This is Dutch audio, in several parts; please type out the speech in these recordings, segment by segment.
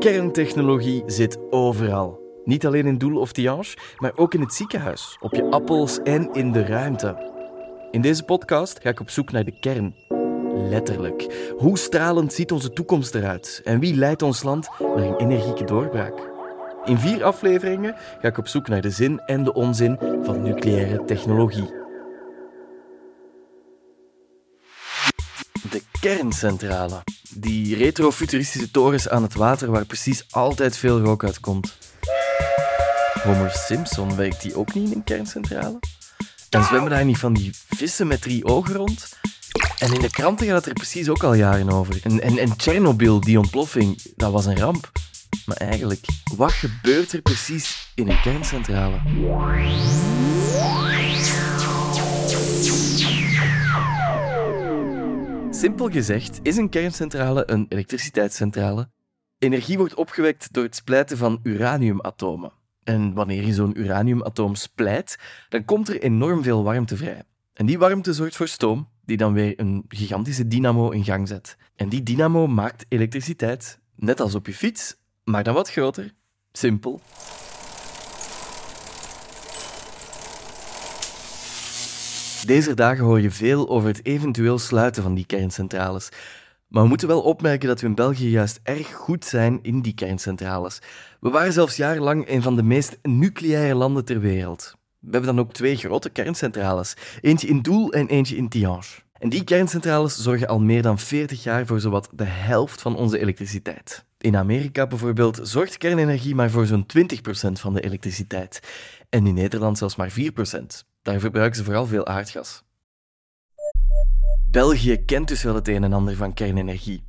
Kerntechnologie zit overal. Niet alleen in Doel of Tiange, maar ook in het ziekenhuis, op je appels en in de ruimte. In deze podcast ga ik op zoek naar de kern. Letterlijk. Hoe stralend ziet onze toekomst eruit? En wie leidt ons land naar een energieke doorbraak? In vier afleveringen ga ik op zoek naar de zin en de onzin van nucleaire technologie. Kerncentrale. Die retrofuturistische torens aan het water waar precies altijd veel rook uitkomt. Homer Simpson werkt die ook niet in een kerncentrale? En zwemmen daar niet van die vissen met drie ogen rond? En in de kranten gaat het er precies ook al jaren over. En, en, en Tsjernobyl, die ontploffing, dat was een ramp. Maar eigenlijk, wat gebeurt er precies in een kerncentrale? Simpel gezegd is een kerncentrale een elektriciteitscentrale. Energie wordt opgewekt door het splijten van uraniumatomen. En wanneer je zo'n uraniumatoom splijt, dan komt er enorm veel warmte vrij. En die warmte zorgt voor stoom, die dan weer een gigantische dynamo in gang zet. En die dynamo maakt elektriciteit, net als op je fiets, maar dan wat groter. Simpel. Deze dagen hoor je veel over het eventueel sluiten van die kerncentrales. Maar we moeten wel opmerken dat we in België juist erg goed zijn in die kerncentrales. We waren zelfs jarenlang een van de meest nucleaire landen ter wereld. We hebben dan ook twee grote kerncentrales. Eentje in Doel en eentje in Tihange. En die kerncentrales zorgen al meer dan 40 jaar voor zowat de helft van onze elektriciteit. In Amerika bijvoorbeeld zorgt kernenergie maar voor zo'n 20% van de elektriciteit. En in Nederland zelfs maar 4%. Daar verbruiken ze vooral veel aardgas. België kent dus wel het een en ander van kernenergie.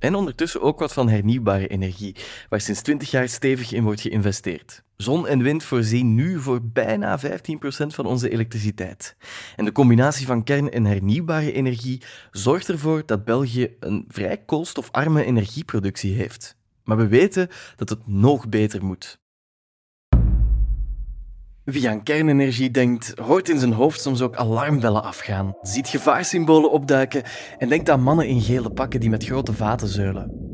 En ondertussen ook wat van hernieuwbare energie, waar sinds 20 jaar stevig in wordt geïnvesteerd. Zon en wind voorzien nu voor bijna 15% van onze elektriciteit. En de combinatie van kern- en hernieuwbare energie zorgt ervoor dat België een vrij koolstofarme energieproductie heeft. Maar we weten dat het nog beter moet. Wie aan kernenergie denkt, hoort in zijn hoofd soms ook alarmbellen afgaan, ziet gevaarsymbolen opduiken en denkt aan mannen in gele pakken die met grote vaten zeulen.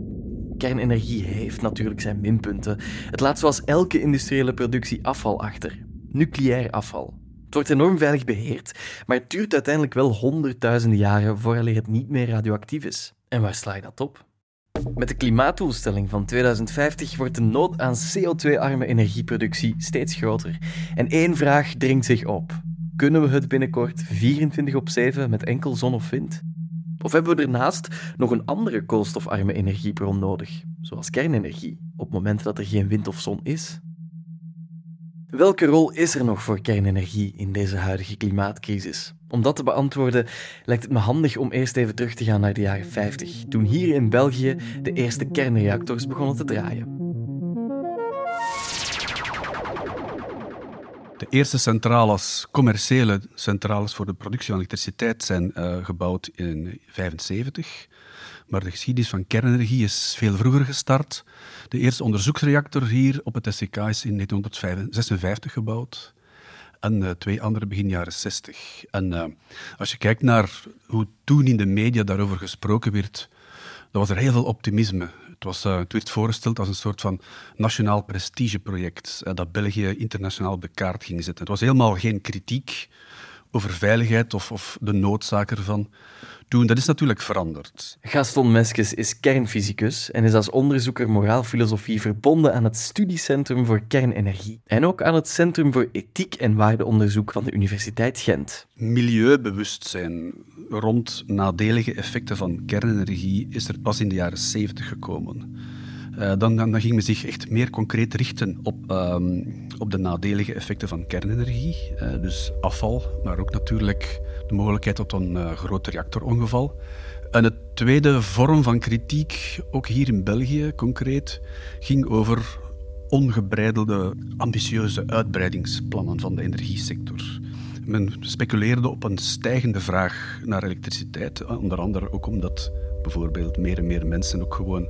Kernenergie heeft natuurlijk zijn minpunten. Het laat zoals elke industriële productie afval achter. Nucleair afval. Het wordt enorm veilig beheerd, maar het duurt uiteindelijk wel honderdduizenden jaren voordat het niet meer radioactief is. En waar sla je dat op? Met de klimaatdoelstelling van 2050 wordt de nood aan CO2-arme energieproductie steeds groter. En één vraag dringt zich op. Kunnen we het binnenkort 24 op 7 met enkel zon of wind? Of hebben we ernaast nog een andere koolstofarme energiebron nodig, zoals kernenergie, op moment dat er geen wind of zon is? Welke rol is er nog voor kernenergie in deze huidige klimaatcrisis? Om dat te beantwoorden lijkt het me handig om eerst even terug te gaan naar de jaren 50, toen hier in België de eerste kernreactors begonnen te draaien. De eerste centrales, commerciële centrales voor de productie van elektriciteit, zijn uh, gebouwd in 1975. Maar de geschiedenis van kernenergie is veel vroeger gestart. De eerste onderzoeksreactor hier op het SCK is in 1956 gebouwd. En uh, twee andere begin jaren 60. En uh, als je kijkt naar hoe toen in de media daarover gesproken werd, dan was er heel veel optimisme. Het, was, uh, het werd voorgesteld als een soort van nationaal prestigeproject dat België internationaal de kaart ging zetten. Het was helemaal geen kritiek over veiligheid of, of de noodzaak ervan toen. Dat is natuurlijk veranderd. Gaston Meskes is kernfysicus en is als onderzoeker moraalfilosofie verbonden aan het Studiecentrum voor Kernenergie en ook aan het Centrum voor Ethiek en Waardeonderzoek van de Universiteit Gent. Milieubewustzijn rond nadelige effecten van kernenergie is er pas in de jaren 70 gekomen. Uh, dan, dan, ging men zich echt meer concreet richten op, um, op de nadelige effecten van kernenergie. Uh, dus afval, maar ook natuurlijk de mogelijkheid tot een uh, groot reactorongeval. En het tweede vorm van kritiek, ook hier in België concreet, ging over ongebreidelde, ambitieuze uitbreidingsplannen van de energiesector. Men speculeerde op een stijgende vraag naar elektriciteit, onder andere ook omdat bijvoorbeeld meer en meer mensen ook gewoon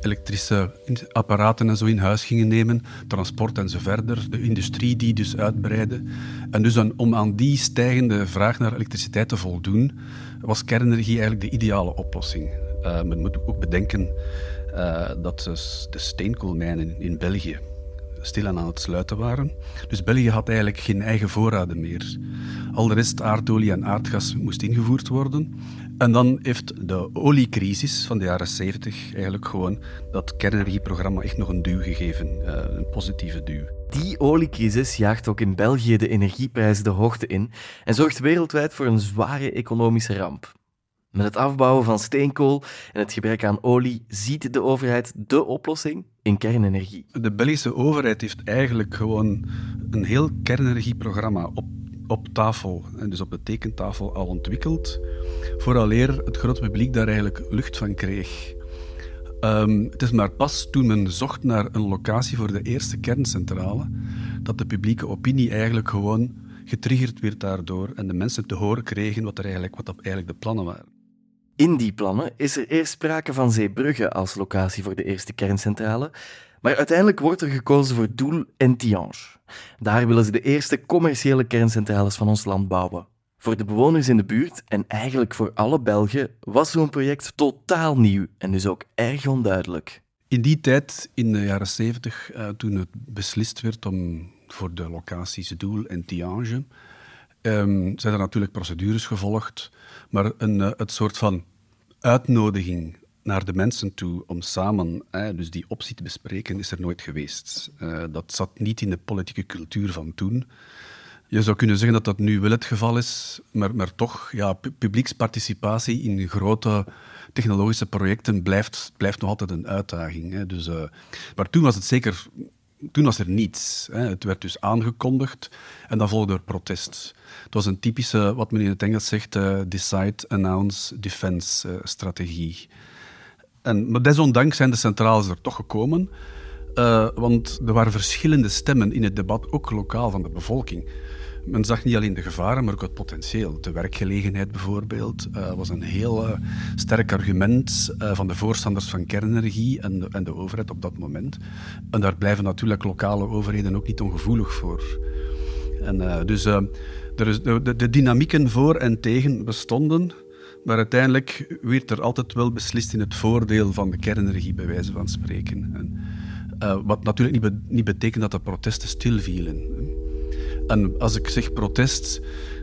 elektrische apparaten en zo in huis gingen nemen, transport en zo verder, de industrie die dus uitbreidde. En dus om aan die stijgende vraag naar elektriciteit te voldoen, was kernenergie eigenlijk de ideale oplossing. Uh, men moet ook bedenken dat de steenkoolmijnen in België stilaan aan het sluiten waren. Dus België had eigenlijk geen eigen voorraden meer. Al de rest, aardolie en aardgas, moest ingevoerd worden. En dan heeft de oliecrisis van de jaren 70 eigenlijk gewoon dat kernenergieprogramma echt nog een duw gegeven, eh, een positieve duw. Die oliecrisis jaagt ook in België de energieprijzen de hoogte in en zorgt wereldwijd voor een zware economische ramp. Met het afbouwen van steenkool en het gebrek aan olie ziet de overheid de oplossing in kernenergie. De Belgische overheid heeft eigenlijk gewoon een heel kernenergieprogramma op, op tafel, en dus op de tekentafel, al ontwikkeld, vooraleer het grote publiek daar eigenlijk lucht van kreeg. Um, het is maar pas toen men zocht naar een locatie voor de eerste kerncentrale, dat de publieke opinie eigenlijk gewoon getriggerd werd daardoor en de mensen te horen kregen wat, er eigenlijk, wat eigenlijk de plannen waren. In die plannen is er eerst sprake van Zeebrugge als locatie voor de eerste kerncentrale, maar uiteindelijk wordt er gekozen voor Doel en Tiange. Daar willen ze de eerste commerciële kerncentrales van ons land bouwen. Voor de bewoners in de buurt en eigenlijk voor alle Belgen was zo'n project totaal nieuw en dus ook erg onduidelijk. In die tijd, in de jaren 70, uh, eh, toen het beslist werd om voor de locaties Doel en Tiange um, zijn er natuurlijk procedures gevolgd, maar een, uh, het soort van uitnodiging naar de mensen toe om samen dus die optie te bespreken, is er nooit geweest. Uh, dat zat niet in de politieke cultuur van toen. Je zou kunnen zeggen dat dat nu wel het geval is, maar, maar toch, ja, publieksparticipatie in grote technologische projecten blijft, blijft nog altijd een uitdaging. Hè. Dus, uh, maar toen was het zeker toen was er niets. Hè. Het werd dus aangekondigd en dan volgde er protest. Het was een typische, wat men in het Engels zegt, uh, decide, announce, defense uh, strategie. Maar desondanks zijn de centrales er toch gekomen, uh, want er waren verschillende stemmen in het debat, ook lokaal van de bevolking. Men zag niet alleen de gevaren, maar ook het potentieel. De werkgelegenheid bijvoorbeeld uh, was een heel uh, sterk argument uh, van de voorstanders van kernenergie en de, en de overheid op dat moment. En daar blijven natuurlijk lokale overheden ook niet ongevoelig voor. En, dus er is, de, de, dynamieken voor en tegen bestonden, maar uiteindelijk werd er altijd wel beslist in het voordeel van de kernenergie, bij wijze van spreken. En, wat natuurlijk niet, niet betekent dat de protesten stilvielen. En als ik zeg protest,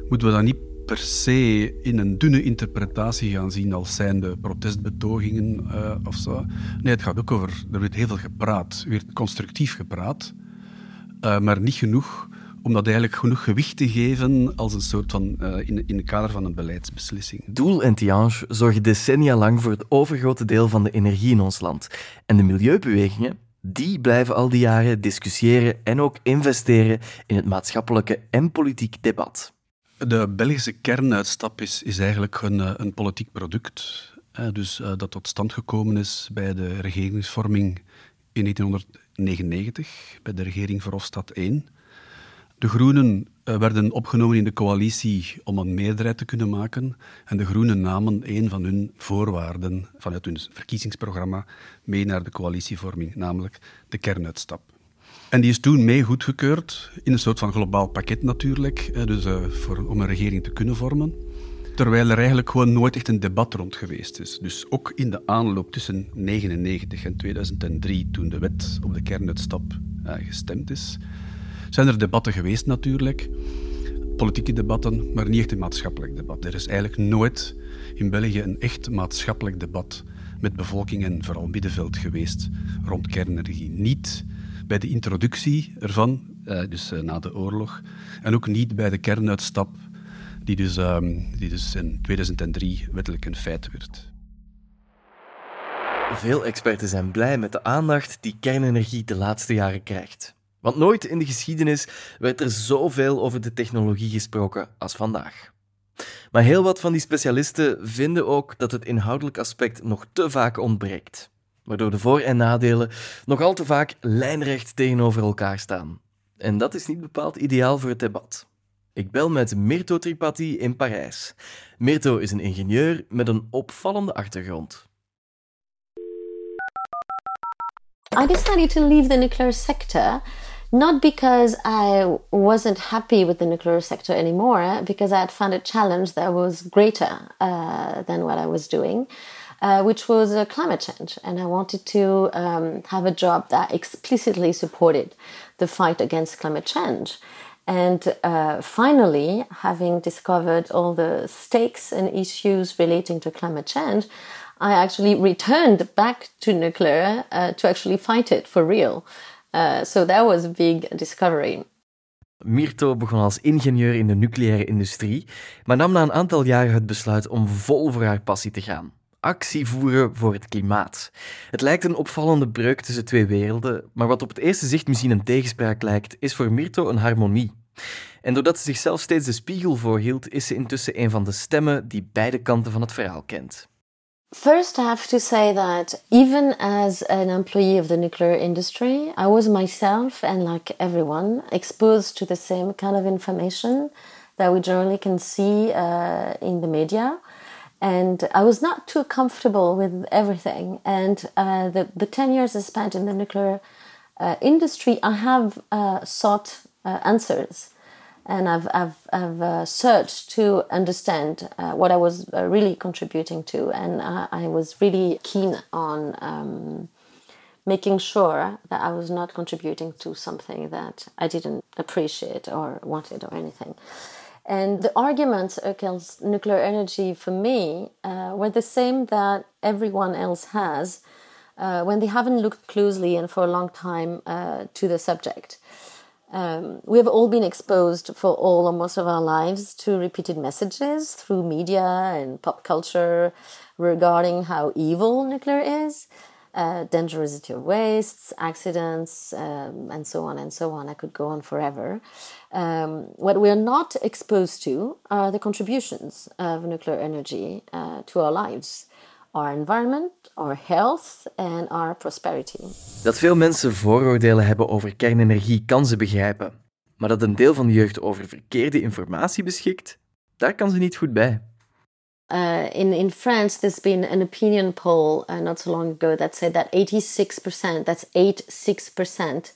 moeten we dat niet per se in een dunne interpretatie gaan zien als zijnde protestbetogingen uh, of zo. Nee, het gaat ook over, er wordt heel veel gepraat, weer constructief gepraat, uh, maar niet genoeg om dat eigenlijk genoeg gewicht te geven als een soort van, uh, in, in het kader van een beleidsbeslissing. Doel en Tiange zorgen decennia lang voor het overgrote deel van de energie in ons land. En de milieubewegingen die blijven al die jaren discussiëren en ook investeren in het maatschappelijke en politiek debat. De Belgische kernuitstap is, eigenlijk een, eh, een politiek product. dus uh, dat tot stand gekomen is bij de regeringsvorming in 1999, bij de regering Verhofstadt 1. De Groenen eh, werden opgenomen in de coalitie om een meerderheid te kunnen maken. En de Groenen namen een van hun voorwaarden vanuit hun verkiezingsprogramma mee naar de coalitievorming, namelijk de kernuitstap. En die is toen mee goedgekeurd, in een soort van globaal pakket natuurlijk, dus, uh, voor, om een regering te kunnen vormen. Terwijl er eigenlijk gewoon nooit echt een debat rond geweest is. Dus ook in de aanloop tussen 1999 en 2003, toen de wet op de kernuitstap uh, gestemd is, zijn er debatten geweest natuurlijk, politieke debatten, maar niet echt een maatschappelijk debat. Er is eigenlijk nooit in België een echt maatschappelijk debat met bevolking en vooral middenveld geweest rond kernenergie. Niet bij de introductie ervan, eh, dus eh, na de oorlog, en ook niet bij de kernuitstap, die dus, ehm, die dus in 2003 wettelijk een feit werd. Veel experten zijn blij met de aandacht die kernenergie de laatste jaren krijgt. Want nooit in de geschiedenis werd er zoveel over de technologie gesproken als vandaag. Maar heel wat van die specialisten vinden ook dat het inhoudelijk aspect nog te vaak ontbreekt, waardoor de voor- en nadelen nog al te vaak lijnrecht tegenover elkaar staan. En dat is niet bepaald ideaal voor het debat. Ik bel met Mirto Tripathi in Parijs. Mirto is een ingenieur met een opvallende achtergrond. I decided to leave the nuclear sector not because I wasn't happy with the nuclear sector anymore, because I had found a challenge that was greater uh, than what I was doing. uh, which was uh, climate change. And I wanted to um, have a job that explicitly supported the fight against climate change. And uh, finally, having discovered all the stakes and issues relating to climate change, I actually returned back to nuclear uh, to actually fight it for real. Uh, so that was big discovery. Mirto begon als ingenieur in de nucleaire industrie, maar nam na een aantal jaren het besluit om vol voor haar passie te gaan. Actie voeren voor het klimaat. Het lijkt een opvallende breuk tussen twee werelden, maar wat op het eerste zicht misschien een tegenspraak lijkt, is voor Mirto een harmonie. En doordat ze zichzelf steeds de spiegel voorhield, is ze intussen een van de stemmen die beide kanten van het verhaal kent. First, I have to say that even as an employee of the nuclear industry, I was myself and like everyone exposed to the same kind of information that we generally can see uh, in the media. And I was not too comfortable with everything. And uh, the, the 10 years I spent in the nuclear uh, industry, I have uh, sought uh, answers and I've, I've, I've uh, searched to understand uh, what I was uh, really contributing to, and I was really keen on um, making sure that I was not contributing to something that I didn't appreciate or wanted or anything. And the arguments against nuclear energy for me uh, were the same that everyone else has uh, when they haven't looked closely and for a long time uh, to the subject. Um, we have all been exposed for all or most of our lives to repeated messages through media and pop culture regarding how evil nuclear is, uh, dangerosity of wastes, accidents, um, and so on and so on. I could go on forever. Um, what we are not exposed to are the contributions of nuclear energy uh, to our lives our environment, our health and our prosperity. Dat veel mensen vooroordelen hebben over kernenergie kan ze begrijpen. Maar dat een deel van de jeugd over verkeerde informatie beschikt, daar kan ze niet goed bij. Uh, in, in France, there's been an opinion poll uh, not so long ago that said that 86%, that's 86%,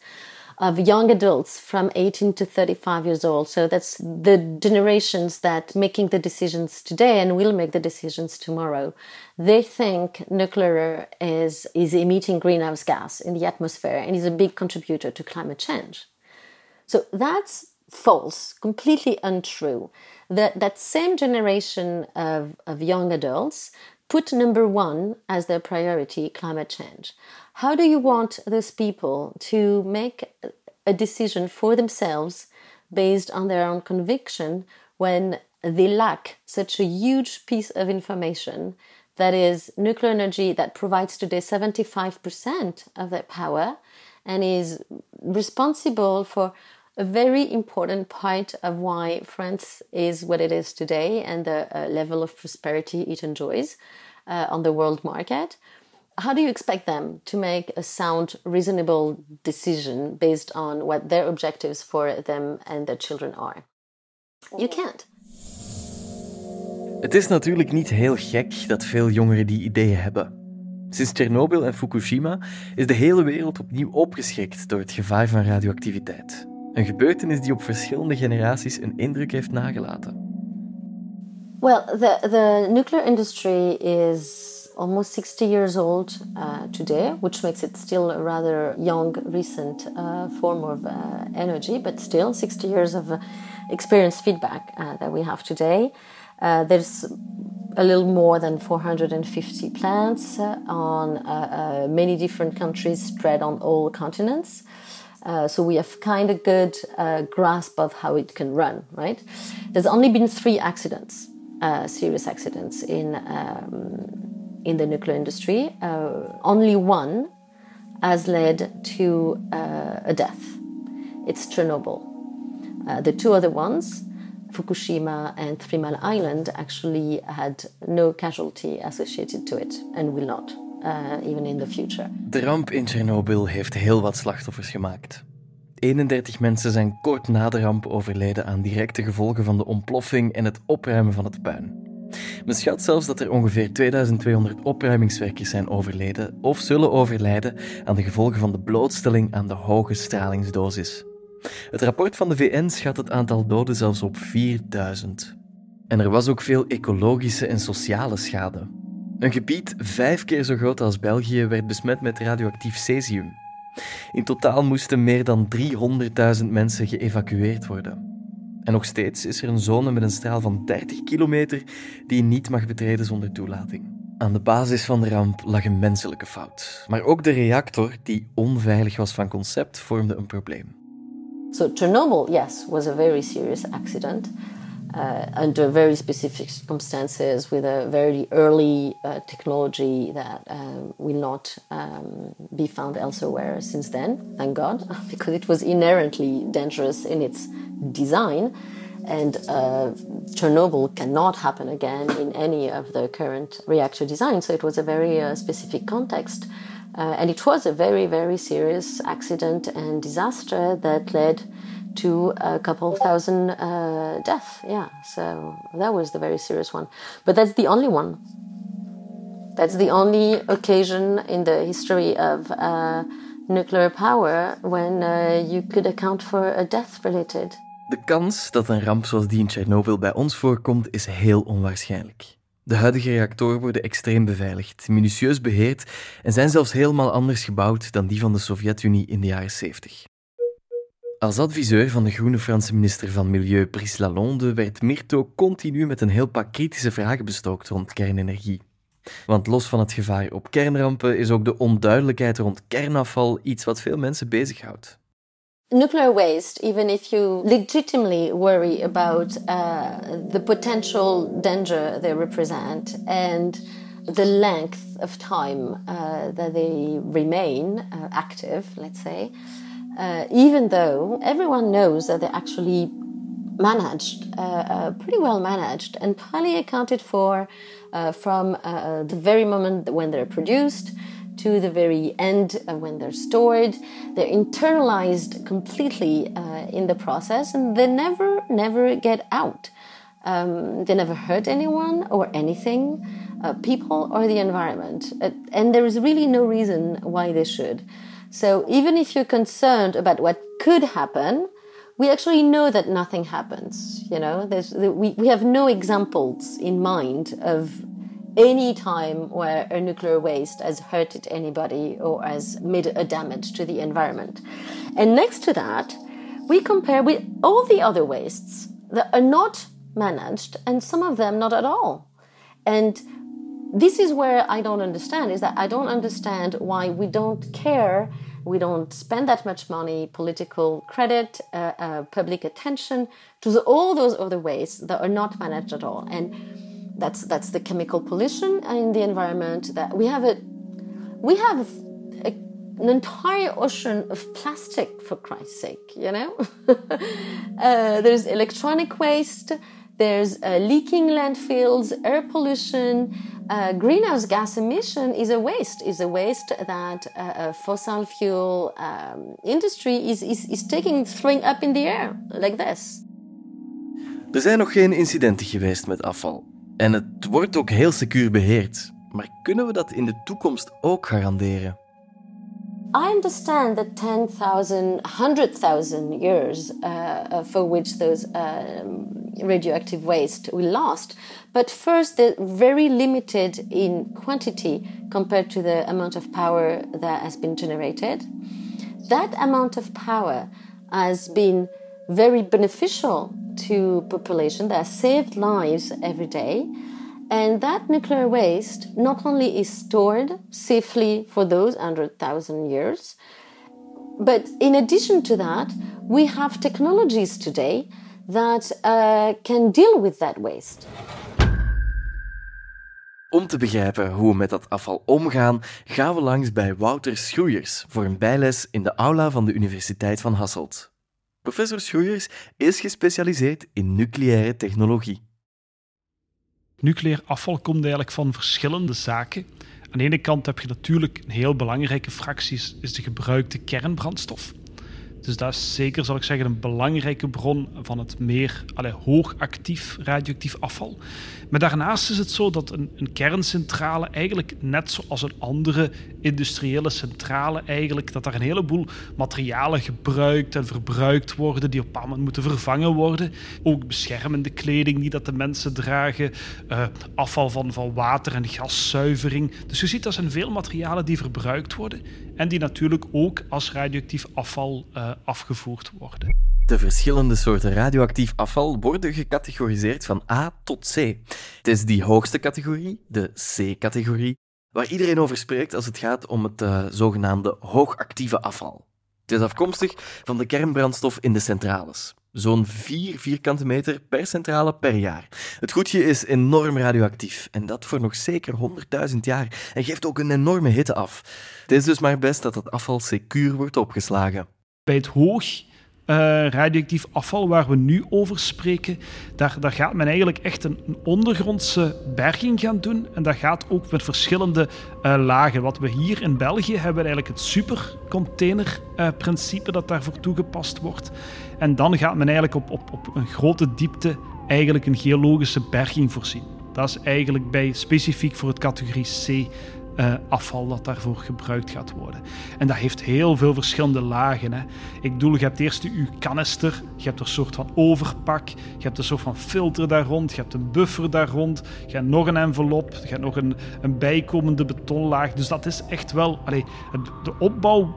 of young adults from 18 to 35 years old. So that's the generations that making the decisions today and will make the decisions tomorrow. They think nuclear is, is emitting greenhouse gas in the atmosphere and is a big contributor to climate change. So that's false, completely untrue. That, that same generation of, of young adults put number one as their priority climate change. How do you want those people to make a decision for themselves based on their own conviction when they lack such a huge piece of information that is nuclear energy that provides today 75% of their power and is responsible for a very important part of why France is what it is today and the uh, level of prosperity it enjoys uh, on the world market how do you expect them to make a sound, reasonable decision based on what their objectives for them and their children are? You can't. Het is natuurlijk niet heel gek dat veel jongeren die ideeën hebben. Sinds Tsjernobyl en Fukushima is de hele wereld opnieuw opgeschrikt door het gevaar van radioactiviteit. Een gebeurtenis die op verschillende generaties een indruk heeft nagelaten. Well, the, the nuclear industry is almost 60 years old uh, today, which makes it still a rather young, recent uh, form of uh, energy, but still 60 years of uh, experience feedback uh, that we have today. Uh, there's a little more than 450 plants on many different countries spread on all continents. so we have kind of good grasp of how it can run, right? There's only been three accidents, serious accidents in um, in the nuclear industry. Uh, only one has led to uh, a death. It's Chernobyl. Uh, the two other ones, Fukushima and Three Mile Island, actually had no casualty associated to it and will not, even in the future. De ramp in Chernobyl heeft heel wat slachtoffers gemaakt. 31 mensen zijn kort na de ramp overleden aan directe gevolgen van de ontploffing en het opruimen van het puin. Men schat zelfs dat er ongeveer 2200 opruimingswerkers zijn overleden of zullen overlijden aan de gevolgen van de blootstelling aan de hoge stralingsdosis. Het rapport van de VN schat het aantal doden zelfs op 4000. En er was ook veel ecologische en sociale schade. Een gebied vijf keer zo groot als België werd besmet met radioactief cesium. In totaal moesten meer dan 300.000 mensen geëvacueerd worden. En nog steeds is er een zone met een straal van 30 kilometer die je niet mag betreden zonder toelating. Aan de basis van de ramp lag een menselijke fout. Maar ook de reactor, die onveilig was van concept, vormde een probleem. So Chernobyl, yes, was a very serious accident. Uh, under very specific circumstances with a very early uh, technology that uh, will not um, be found elsewhere since then, thank God, because it was inherently dangerous in its design. And uh, Chernobyl cannot happen again in any of the current reactor designs. So it was a very uh, specific context. Uh, and it was a very, very serious accident and disaster that led to a couple thousand uh, deaths. Yeah, so that was the very serious one. But that's the only one. That's the only occasion in the history of uh, nuclear power when uh, you could account for a death related De kans dat een ramp zoals die in Tsjernobyl bij ons voorkomt is heel onwaarschijnlijk. De huidige reactoren worden extreem beveiligd, minutieus beheerd en zijn zelfs helemaal anders gebouwd dan die van de Sovjet-Unie in de jaren 70. Als adviseur van de groene Franse minister van Milieu Brice Lalonde werd Mirto continu met een heel pak kritische vragen bestookt rond kernenergie. Want los van het gevaar op kernrampen is ook de onduidelijkheid rond kernafval iets wat veel mensen bezighoudt. nuclear waste, even if you legitimately worry about uh, the potential danger they represent and the length of time uh, that they remain uh, active, let's say, uh, even though everyone knows that they're actually managed, uh, uh, pretty well managed, and highly accounted for from the very moment when they're produced to the very end uh, when they're stored. They're internalized completely uh, in the process and they never, never get out. Um, they never hurt anyone or anything, uh, people or the environment. Uh, and there is really no reason why they should. So even if you're concerned about what could happen, we actually know that nothing happens. You know, There's, we, we have no examples in mind of any time where a nuclear waste has hurted anybody or has made a damage to the environment. And next to that, we compare with all the other wastes that are not managed and some of them not at all. And this is where I don't understand is that I don't understand why we don't care, we don't spend that much money, political credit, uh, uh, public attention to the, all those other wastes that are not managed at all. And that's that's the chemical pollution in the environment. That we have a we have a, an entire ocean of plastic for Christ's sake. You know, uh, there's electronic waste. There's uh, leaking landfills, air pollution, uh, greenhouse gas emission is a waste. Is a waste that uh, fossil fuel um, industry is, is, is taking, throwing up in the air like this. Er zijn nog geen incidenten geweest met afval. En het wordt ook heel secuur beheerd. Maar kunnen we dat in de toekomst ook garanderen? I understand the 10,000, 100,000 years uh, for which those um, radioactive waste will last. But first, they're very limited in quantity compared to the amount of power that has been generated. That amount of power has been very beneficial to population that saved lives every day. And that nuclear waste not only is stored safely for those 100,000 years, but in addition to that, we have technologies today that uh, can deal with that waste. Om te begrijpen hoe we met dat afval omgaan, gaan we langs bij Wouter Schroeiers voor een bijles in de aula van de Universiteit van Hasselt. Professor Schoeiers is gespecialiseerd in nucleaire technologie. Nucleair afval komt eigenlijk van verschillende zaken. Aan de ene kant heb je natuurlijk een heel belangrijke fractie, is de gebruikte kernbrandstof. Dus dat is zeker, zal ik zeggen, een belangrijke bron van het meer allee, hoogactief radioactief afval. Maar daarnaast is het zo dat een, een, kerncentrale eigenlijk net zoals een andere industriële centrale eigenlijk, dat daar een heleboel materialen gebruikt en verbruikt worden die op een moment moeten vervangen worden. Ook beschermende kleding die dat de mensen dragen, uh, afval van, van water- en gaszuivering. Dus je ziet dat zijn veel materialen die verbruikt worden en die natuurlijk ook als radioactief afval uh, afgevoerd worden. De verschillende soorten radioactief afval worden gecategoriseerd van A tot C. Het is die hoogste categorie, de C-categorie, waar iedereen over spreekt als het gaat om het uh, zogenaamde hoogactieve afval. Het is afkomstig van de kernbrandstof in de centrales. Zo'n 4 vierkante meter per centrale per jaar. Het goedje is enorm radioactief en dat voor nog zeker 100.000 jaar en geeft ook een enorme hitte af. Het is dus maar best dat het afval secuur wordt opgeslagen. Bij het hoog radioactief afval waar we nu over spreken, daar, daar gaat men eigenlijk echt een, ondergrondse berging gaan doen. En dat gaat ook met verschillende uh, lagen. Wat we hier in België hebben, eigenlijk het supercontainerprincipe dat daarvoor toegepast wordt. En dan gaat men eigenlijk op, op, op een grote diepte eigenlijk een geologische berging voorzien. Dat is eigenlijk bij specifiek voor het categorie C uh, afval dat daarvoor gebruikt gaat worden. En dat heeft heel veel verschillende lagen. Hè. Ik bedoel, je hebt eerst je kanister, je hebt een soort van overpak, je hebt een soort van filter daar rond, je hebt een buffer daar rond, je hebt nog een envelop, je hebt nog een, een bijkomende betonlaag. Dus dat is echt wel... De opbouw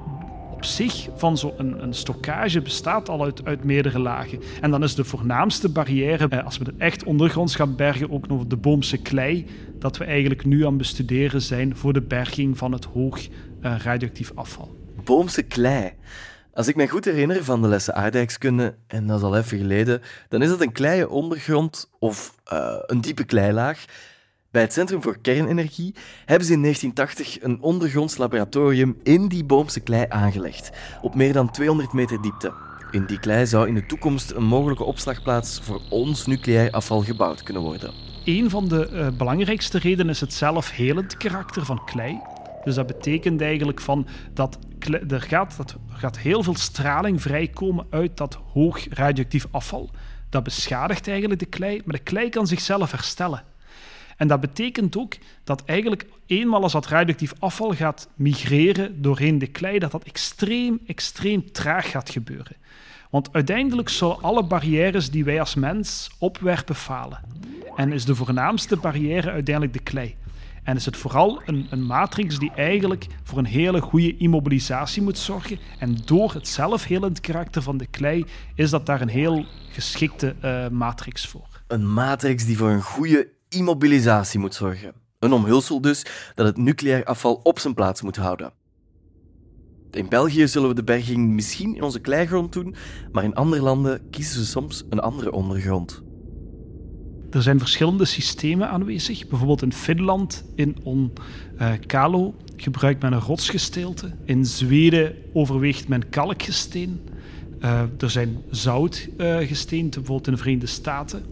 op zich van zo'n een, een stockage bestaat al uit, uit meerdere lagen. En dan is de voornaamste barrière, eh, als we het echt ondergronds gaan bergen, ook nog de boomse klei, dat we eigenlijk nu aan bestuderen zijn voor de berging van het hoog uh, radioactief afval. Boomse klei. Als ik me goed herinner van de lessen aardrijkskunde, en dat is al even geleden, dan is dat een kleie ondergrond of uh, een diepe kleilaag bij het Centrum voor Kernenergie hebben ze in 1980 een ondergronds laboratorium in die boomse klei aangelegd, op meer dan 200 meter diepte. In die klei zou in de toekomst een mogelijke opslagplaats voor ons nucleair afval gebouwd kunnen worden. Een van de uh, belangrijkste redenen is het zelfhelend karakter van klei. Dus dat betekent eigenlijk van dat er gaat, dat gaat heel veel straling vrijkomen uit dat hoog radioactief afval. Dat beschadigt eigenlijk de klei, maar de klei kan zichzelf herstellen. En dat betekent ook dat eigenlijk eenmaal als dat radioactief afval gaat migreren doorheen de klei, dat dat extreem, extreem traag gaat gebeuren. Want uiteindelijk zullen alle barrières die wij als mens opwerpen falen. En is de voornaamste barrière uiteindelijk de klei. En is het vooral een, een, matrix die eigenlijk voor een hele goede immobilisatie moet zorgen. En door het zelfhelend karakter van de klei is dat daar een heel geschikte uh, matrix voor. Een matrix die voor een goede immobilisatie moet zorgen. Een omhulsel dus dat het nucleair afval op zijn plaats moet houden. In België zullen we de berging misschien in onze kleigrond doen, maar in andere landen kiezen ze soms een andere ondergrond. Er zijn verschillende systemen aanwezig. Bijvoorbeeld in Finland, in Onkalo, uh, gebruikt men een rotsgesteelte. In Zweden overweegt men kalkgesteen. Uh, er zijn zoutgesteenten, bijvoorbeeld in de Verenigde Staten.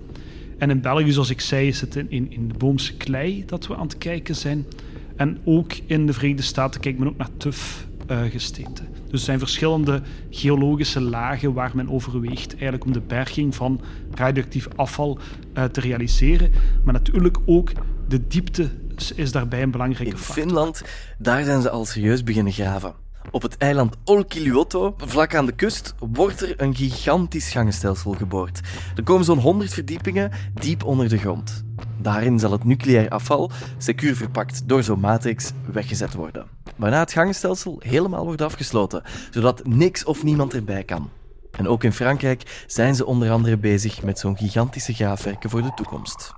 En in België, zoals ik zei, is het in, in, in de boomse klei dat we aan het kijken zijn. En ook in de Verenigde Staten kijkt men ook naar tuf uh, gesteente. Dus er zijn verschillende geologische lagen waar men overweegt eigenlijk om de berging van radioactief afval uh, te realiseren. Maar natuurlijk ook de diepte is daarbij een belangrijke in factor. In Finland, daar zijn ze al serieus beginnen graven. Op het eiland Olkiluoto, vlak aan de kust, wordt er een gigantisch gangenstelsel geboord. Er komen zo'n 100 verdiepingen diep onder de grond. Daarin zal het nucleair afval, secuur verpakt door zo'n matrix, weggezet worden. Waarna het gangenstelsel helemaal wordt afgesloten, zodat niks of niemand erbij kan. En ook in Frankrijk zijn ze onder andere bezig met zo'n gigantische graafwerken voor de toekomst.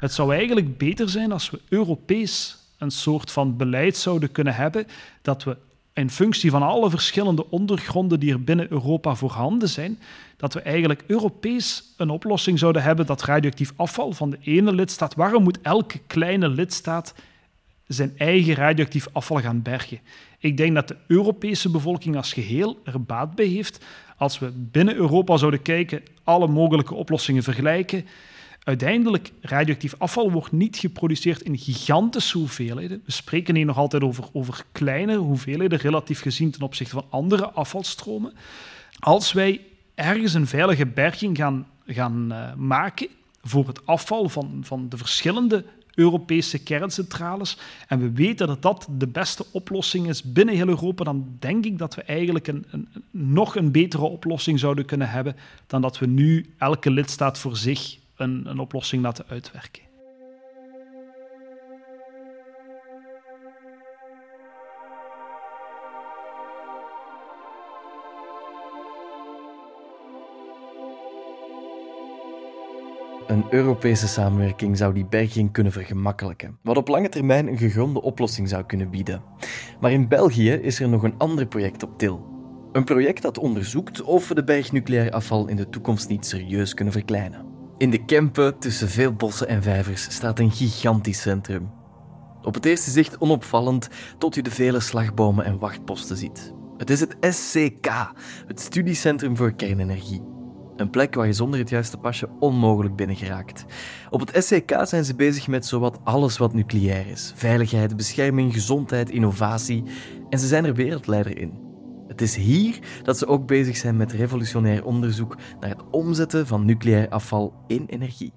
Het zou eigenlijk beter zijn als we Europees een soort van beleid zouden kunnen hebben dat we in functie van alle verschillende ondergronden die er binnen Europa voorhanden zijn, dat we eigenlijk Europees een oplossing zouden hebben dat radioactief afval van de ene lidstaat, waarom moet elke kleine lidstaat zijn eigen radioactief afval gaan bergen? Ik denk dat de Europese bevolking als geheel er baat bij heeft als we binnen Europa zouden kijken, alle mogelijke oplossingen vergelijken, uiteindelijk, radioactief afval wordt niet geproduceerd in gigantische hoeveelheden. We spreken hier nog altijd over, over hoeveelheden, relatief gezien ten opzichte van andere afvalstromen. Als wij ergens een veilige berging gaan, gaan uh, maken voor het afval van, van de verschillende Europese kerncentrales, en we weten dat dat de beste oplossing is binnen heel Europa, dan denk ik dat we eigenlijk een, een, nog een betere oplossing zouden kunnen hebben dan dat we nu elke lidstaat voor zich een, een oplossing laten uitwerken. Een Europese samenwerking zou die berging kunnen vergemakkelijken, wat op lange termijn een gegronde oplossing zou kunnen bieden. Maar in België is er nog een ander project op til. Een project dat onderzoekt of we de berg nucleair afval in de toekomst niet serieus kunnen verkleinen. In de Kempen, tussen veel bossen en vijvers, staat een gigantisch centrum. Op het eerste zicht onopvallend tot u de vele slagbomen en wachtposten ziet. Het is het SCK, het Studiecentrum voor Kernenergie. Een plek waar je zonder het juiste pasje onmogelijk binnen geraakt. Op het SCK zijn ze bezig met zowat alles wat nucleair is: veiligheid, bescherming, gezondheid, innovatie. En ze zijn er wereldleider in. Het is hier dat ze ook bezig zijn met revolutionair onderzoek naar het omzetten van nucleair afval in energie.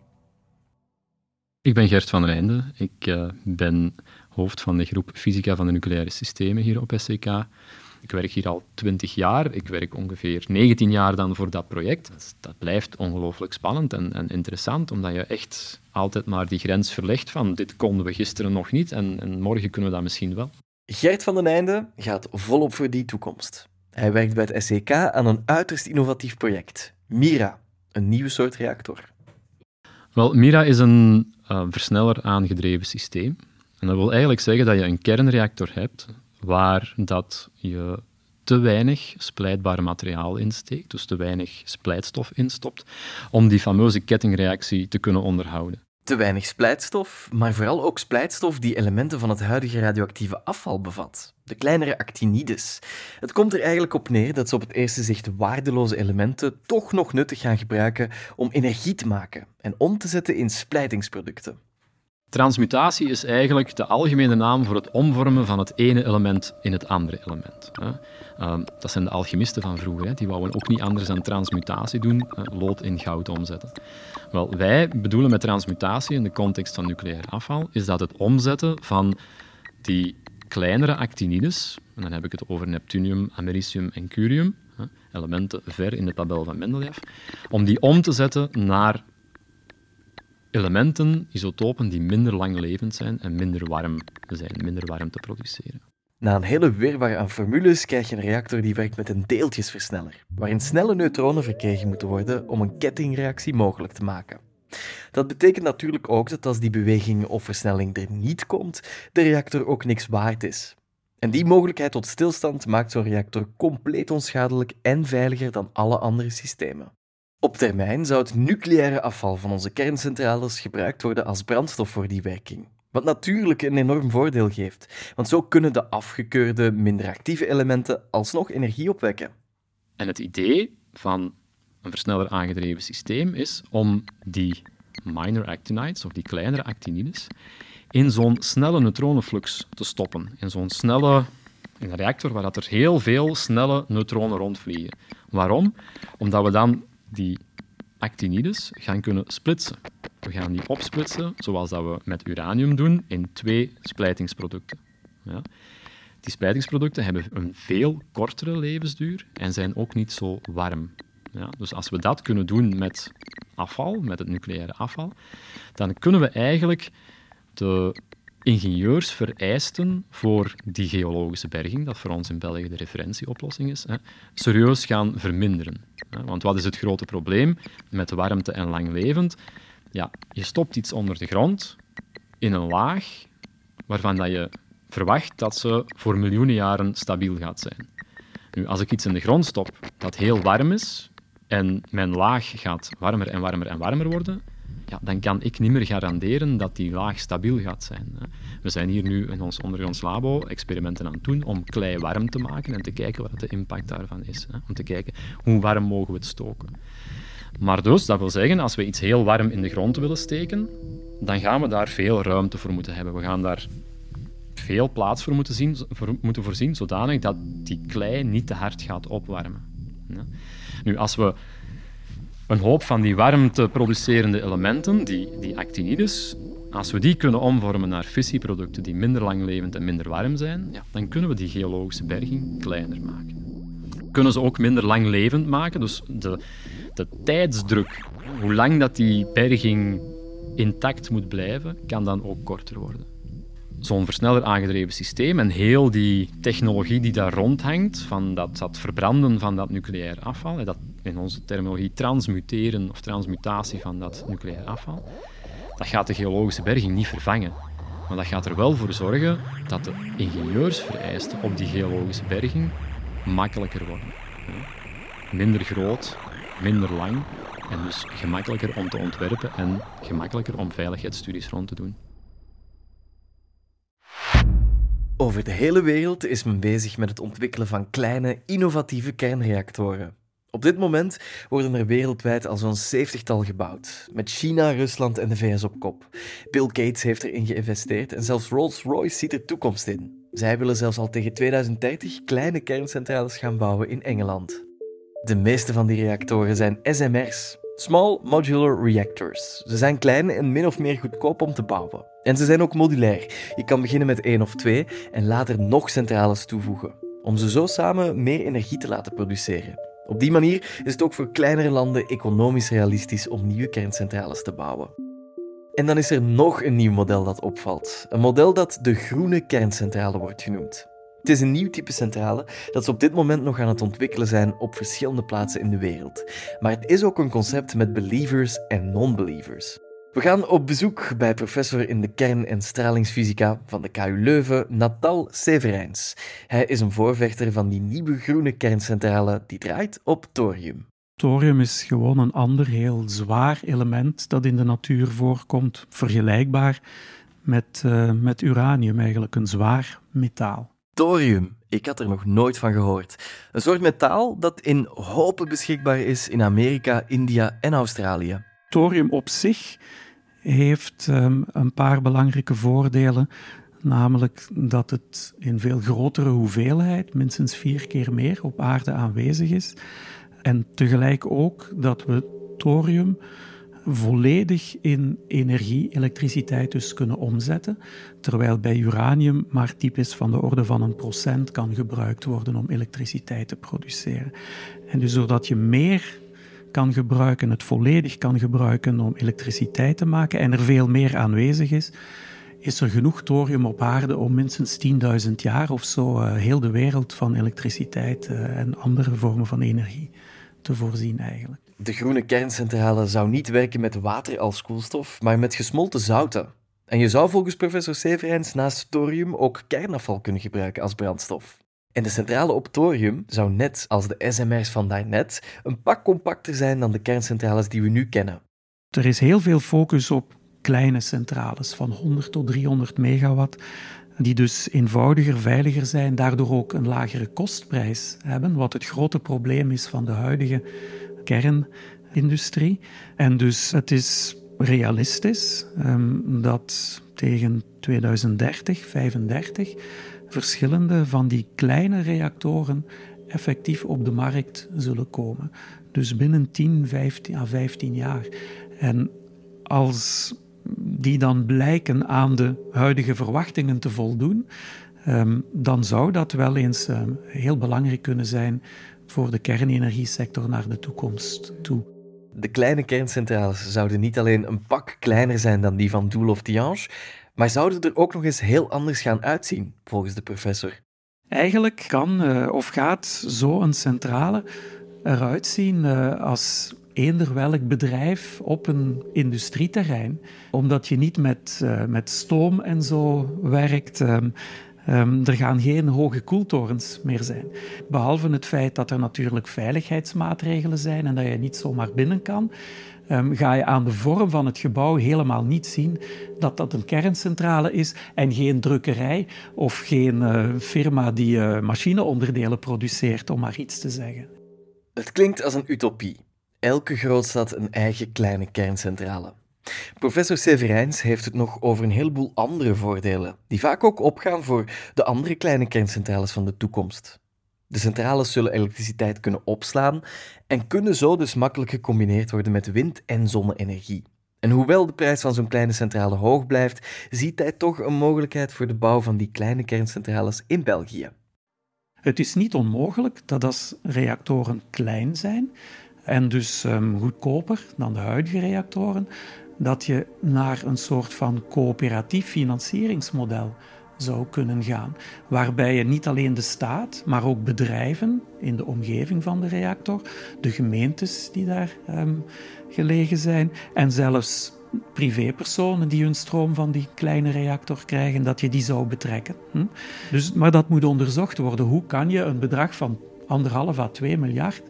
Ik ben Gert van der Einde. Ik uh, ben hoofd van de groep Fysica van de Nucleaire Systemen hier op SCK. Ik werk hier al 20 jaar. Ik werk ongeveer 19 jaar dan voor dat project. Dat blijft ongelooflijk spannend en, en, interessant, omdat je echt altijd maar die grens verlegt van dit konden we gisteren nog niet en, en morgen kunnen we dat misschien wel. Gert van den Einde gaat volop voor die toekomst. Hij werkt bij het SEK aan een uiterst innovatief project, MIRA, een nieuwe soort reactor. Wel, MIRA is een uh, versneller aangedreven systeem. En dat wil eigenlijk zeggen dat je een kernreactor hebt waar dat je te weinig splijtbaar materiaal insteekt, dus te weinig splijtstof instopt, om die fameuze kettingreactie te kunnen onderhouden. Te weinig splijtstof, maar vooral ook splijtstof die elementen van het huidige radioactieve afval bevat, de kleinere actinides. Het komt er eigenlijk op neer dat ze op het eerste zicht waardeloze elementen toch nog nuttig gaan gebruiken om energie te maken en om te zetten in splijtingsproducten. Transmutatie is eigenlijk de algemene naam voor het omvormen van het ene element in het andere element. Ehm, dat zijn de alchemisten van vroeger. Die wouden ook niet anders dan transmutatie doen, lood in goud omzetten. Wel, wij bedoelen met transmutatie in de context van nucleair afval, is dat het omzetten van die kleinere actinides, en dan heb ik het over neptunium, americium en curium, elementen ver in de tabel van Mendeleev, om die om te zetten naar elementen, isotopen, die minder langlevend zijn en minder warm zijn, minder warm te produceren. Na een hele wirwar aan formules krijg je een reactor die werkt met een deeltjesversneller, waarin snelle neutronen verkregen moeten worden om een kettingreactie mogelijk te maken. Dat betekent natuurlijk ook dat als die beweging of versnelling er niet komt, de reactor ook niks waard is. En die mogelijkheid tot stilstand maakt zo'n reactor compleet onschadelijk en veiliger dan alle andere systemen. Op termijn zou het nucleaire afval van onze kerncentrales gebruikt worden als brandstof voor die werking. Wat natuurlijk een enorm voordeel geeft, want zo kunnen de afgekeurde, minder actieve elementen alsnog energie opwekken. En het idee van een versneller aangedreven systeem is om die minor actinides, of die kleinere actinides, in zo'n snelle neutronenflux te stoppen. In zo'n snelle in een reactor waar dat er heel veel snelle neutronen rondvliegen. Waarom? Omdat we dan die actinides gaan kunnen splitsen. We gaan die opsplitsen, zoals dat we met uranium doen, in twee splijtingsproducten. Ja. Die splijtingsproducten hebben een veel kortere levensduur en zijn ook niet zo warm. Ja, dus als we dat kunnen doen met afval, met het nucleaire afval, dan kunnen we eigenlijk de ingenieursvereisten voor die geologische berging, dat voor ons in België de referentieoplossing is, hè, serieus gaan verminderen. Want wat is het grote probleem met warmte en langlevend? Ja, je stopt iets onder de grond in een laag waarvan dat je verwacht dat ze voor miljoenen jaren stabiel gaat zijn. Nu, als ik iets in de grond stop dat heel warm is en mijn laag gaat warmer en warmer en warmer worden, ja, dan kan ik niet meer garanderen dat die laag stabiel gaat zijn. We zijn hier nu in ons ondergronds labo experimenten aan het doen om klei warm te maken en te kijken wat de impact daarvan is. Om te kijken hoe warm mogen we het stoken. Maar dus, dat wil zeggen, als we iets heel warm in de grond willen steken, dan gaan we daar veel ruimte voor moeten hebben. We gaan daar veel plaats voor moeten, zien, moeten voorzien, zodanig dat die klei niet te hard gaat opwarmen. Nu, als we een hoop van die warmte producerende elementen, die, die actinides, als we die kunnen omvormen naar fissieproducten die minder langlevend en minder warm zijn, ja, dan kunnen we die geologische berging kleiner maken. Kunnen ze ook minder langlevend maken, dus de, de tijdsdruk, hoe lang dat die berging intact moet blijven, kan dan ook korter worden. Zo'n versneller aangedreven systeem en heel die technologie die daar rondhangt, van dat, verbranden van dat nucleair afval, dat in onze terminologie transmuteren of transmutatie van dat nucleair afval, dat gaat de geologische berging niet vervangen. Maar dat gaat er wel voor zorgen dat de ingenieursvereisten op die geologische berging makkelijker worden. Minder groot, minder lang en dus gemakkelijker om te ontwerpen en gemakkelijker om veiligheidsstudies rond te doen. Over de hele wereld is men bezig met het ontwikkelen van kleine, innovatieve kernreactoren. Op dit moment worden er wereldwijd al zo'n 70-tal gebouwd, met China, Rusland en de VS op kop. Bill Gates heeft erin geïnvesteerd en zelfs Rolls-Royce ziet er toekomst in. Zij willen zelfs al tegen 2030 kleine kerncentrales gaan bouwen in Engeland. De meeste van die reactoren zijn SMR's, Small Modular Reactors. Ze zijn klein en min of meer goedkoop om te bouwen. En ze zijn ook modulair. Je kan beginnen met één of twee en later nog centrales toevoegen, om ze zo samen meer energie te laten produceren. Op die manier is het ook voor kleinere landen economisch realistisch om nieuwe kerncentrales te bouwen. En dan is er nog een nieuw model dat opvalt. Een model dat de groene kerncentrale wordt genoemd. Het is een nieuw type centrale dat ze op dit moment nog aan het ontwikkelen zijn op verschillende plaatsen in de wereld. Maar het is ook een concept met believers en non-believers. We gaan op bezoek bij professor in de kern- en stralingsfysica van de KU Leuven, Natal Severijns. Hij is een voorvechter van die nieuwe groene kerncentrale die draait op thorium. Thorium is gewoon een ander heel zwaar element dat in de natuur voorkomt, vergelijkbaar met, uh, met uranium eigenlijk, een zwaar metaal. Thorium, ik had er nog nooit van gehoord. Een soort metaal dat in hopen beschikbaar is in Amerika, India en Australië. Thorium op zich heeft um, een paar belangrijke voordelen. Namelijk dat het in veel grotere hoeveelheid, minstens vier keer meer, op aarde aanwezig is. En tegelijk ook dat we thorium volledig in energie, elektriciteit dus kunnen omzetten, terwijl bij uranium maar typisch van de orde van een procent kan gebruikt worden om elektriciteit te produceren. En dus doordat je meer kan gebruiken, het volledig kan gebruiken om elektriciteit te maken en er veel meer aanwezig is, is er genoeg thorium op aarde om minstens 10.000 jaar of zo uh, heel de wereld van elektriciteit uh, en andere vormen van energie te voorzien eigenlijk. De groene kerncentrale zou niet werken met water als koelstof, maar met gesmolten zouten. En je zou volgens professor Severijns naast thorium ook kernafval kunnen gebruiken als brandstof. En de centrale op thorium zou net als de SMR's van daarnet een pak compacter zijn dan de kerncentrales die we nu kennen. Er is heel veel focus op kleine centrales van 100 tot 300 megawatt, die dus eenvoudiger, veiliger zijn, daardoor ook een lagere kostprijs hebben, wat het grote probleem is van de huidige kernindustrie. En dus het is realistisch um, dat tegen 2030, 35 verschillende van die kleine reactoren effectief op de markt zullen komen. Dus binnen 10, 15 à 15 jaar. En als die dan blijken aan de huidige verwachtingen te voldoen, um, dan zou dat wel eens um, heel belangrijk kunnen zijn voor de kernenergiesector naar de toekomst toe. De kleine kerncentrales zouden niet alleen een pak kleiner zijn dan die van Doel of Tihange, maar zouden er ook nog eens heel anders gaan uitzien, volgens de professor. Eigenlijk kan uh, of gaat zo'n centrale eruit zien uh, als eender welk bedrijf op een industrieterrein, omdat je niet met, uh, met stoom en zo werkt. Um, Um, er gaan geen hoge koeltorens meer zijn. Behalve het feit dat er natuurlijk veiligheidsmaatregelen zijn en dat je niet zomaar binnen kan, um, ga je aan de vorm van het gebouw helemaal niet zien dat dat een kerncentrale is en geen drukkerij of geen uh, firma die uh, machineonderdelen produceert, om maar iets te zeggen. Het klinkt als een utopie. Elke grootstad een eigen kleine kerncentrale. Professor Severijns heeft het nog over een heleboel andere voordelen, die vaak ook opgaan voor de andere kleine kerncentrales van de toekomst. De centrales zullen elektriciteit kunnen opslaan en kunnen zo dus makkelijk gecombineerd worden met wind- en zonne-energie. En hoewel de prijs van zo'n kleine centrale hoog blijft, ziet hij toch een mogelijkheid voor de bouw van die kleine kerncentrales in België. Het is niet onmogelijk dat als reactoren klein zijn en dus um, goedkoper dan de huidige reactoren, dat je naar een soort van coöperatief financieringsmodel zou kunnen gaan. Waarbij je niet alleen de staat, maar ook bedrijven in de omgeving van de reactor, de gemeentes die daar um, gelegen zijn en zelfs privépersonen die hun stroom van die kleine reactor krijgen, dat je die zou betrekken. Hm? Dus, maar dat moet onderzocht worden. Hoe kan je een bedrag van anderhalf à 2 miljard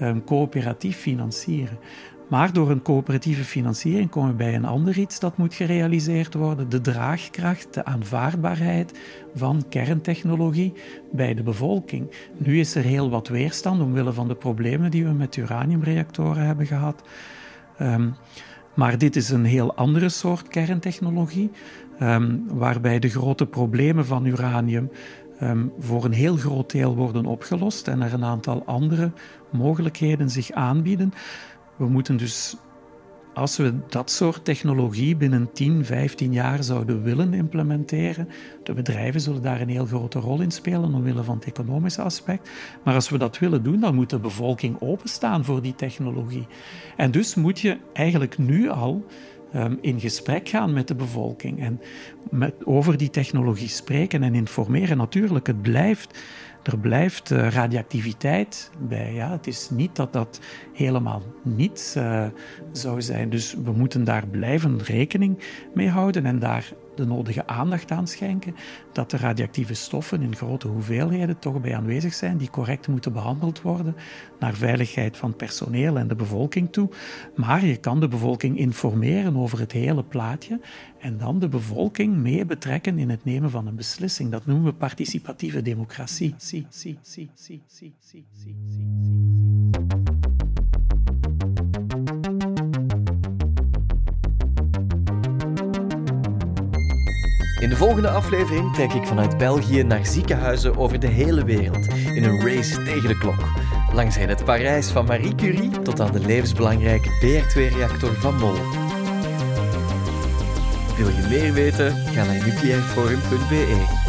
um, coöperatief financieren? Maar door een coöperatieve financiering komen we bij een ander iets dat moet gerealiseerd worden: de draagkracht, de aanvaardbaarheid van kerntechnologie bij de bevolking. Nu is er heel wat weerstand omwille van de problemen die we met uraniumreactoren hebben gehad. Um, maar dit is een heel andere soort kerntechnologie, um, waarbij de grote problemen van uranium um, voor een heel groot deel worden opgelost en er een aantal andere mogelijkheden zich aanbieden. We moeten dus, als we dat soort technologie binnen 10, 15 jaar zouden willen implementeren, de bedrijven zullen daar een heel grote rol in spelen omwille van het economische aspect. Maar als we dat willen doen, dan moet de bevolking openstaan voor die technologie. En dus moet je eigenlijk nu al um, in gesprek gaan met de bevolking en met, over die technologie spreken en informeren. Natuurlijk, het blijft er blijft uh, radioactiviteit bij. Ja. Het is niet dat dat helemaal niets uh, zou zijn. Dus we moeten daar blijven rekening mee houden en daar de nodige aandacht aan schenken dat de radioactieve stoffen in grote hoeveelheden toch bij aanwezig zijn, die correct moeten behandeld worden naar veiligheid van personeel en de bevolking toe. Maar je kan de bevolking informeren over het hele plaatje en dan de bevolking mee betrekken in het nemen van een beslissing. Dat noemen we participatieve democratie. In de volgende aflevering trek ik vanuit België naar ziekenhuizen over de hele wereld in een race tegen de klok. Langs het Parijs van Marie Curie tot aan de levensbelangrijke BR2-reactor van Mol. Wil je meer weten? Ga naar nucleairforum.be.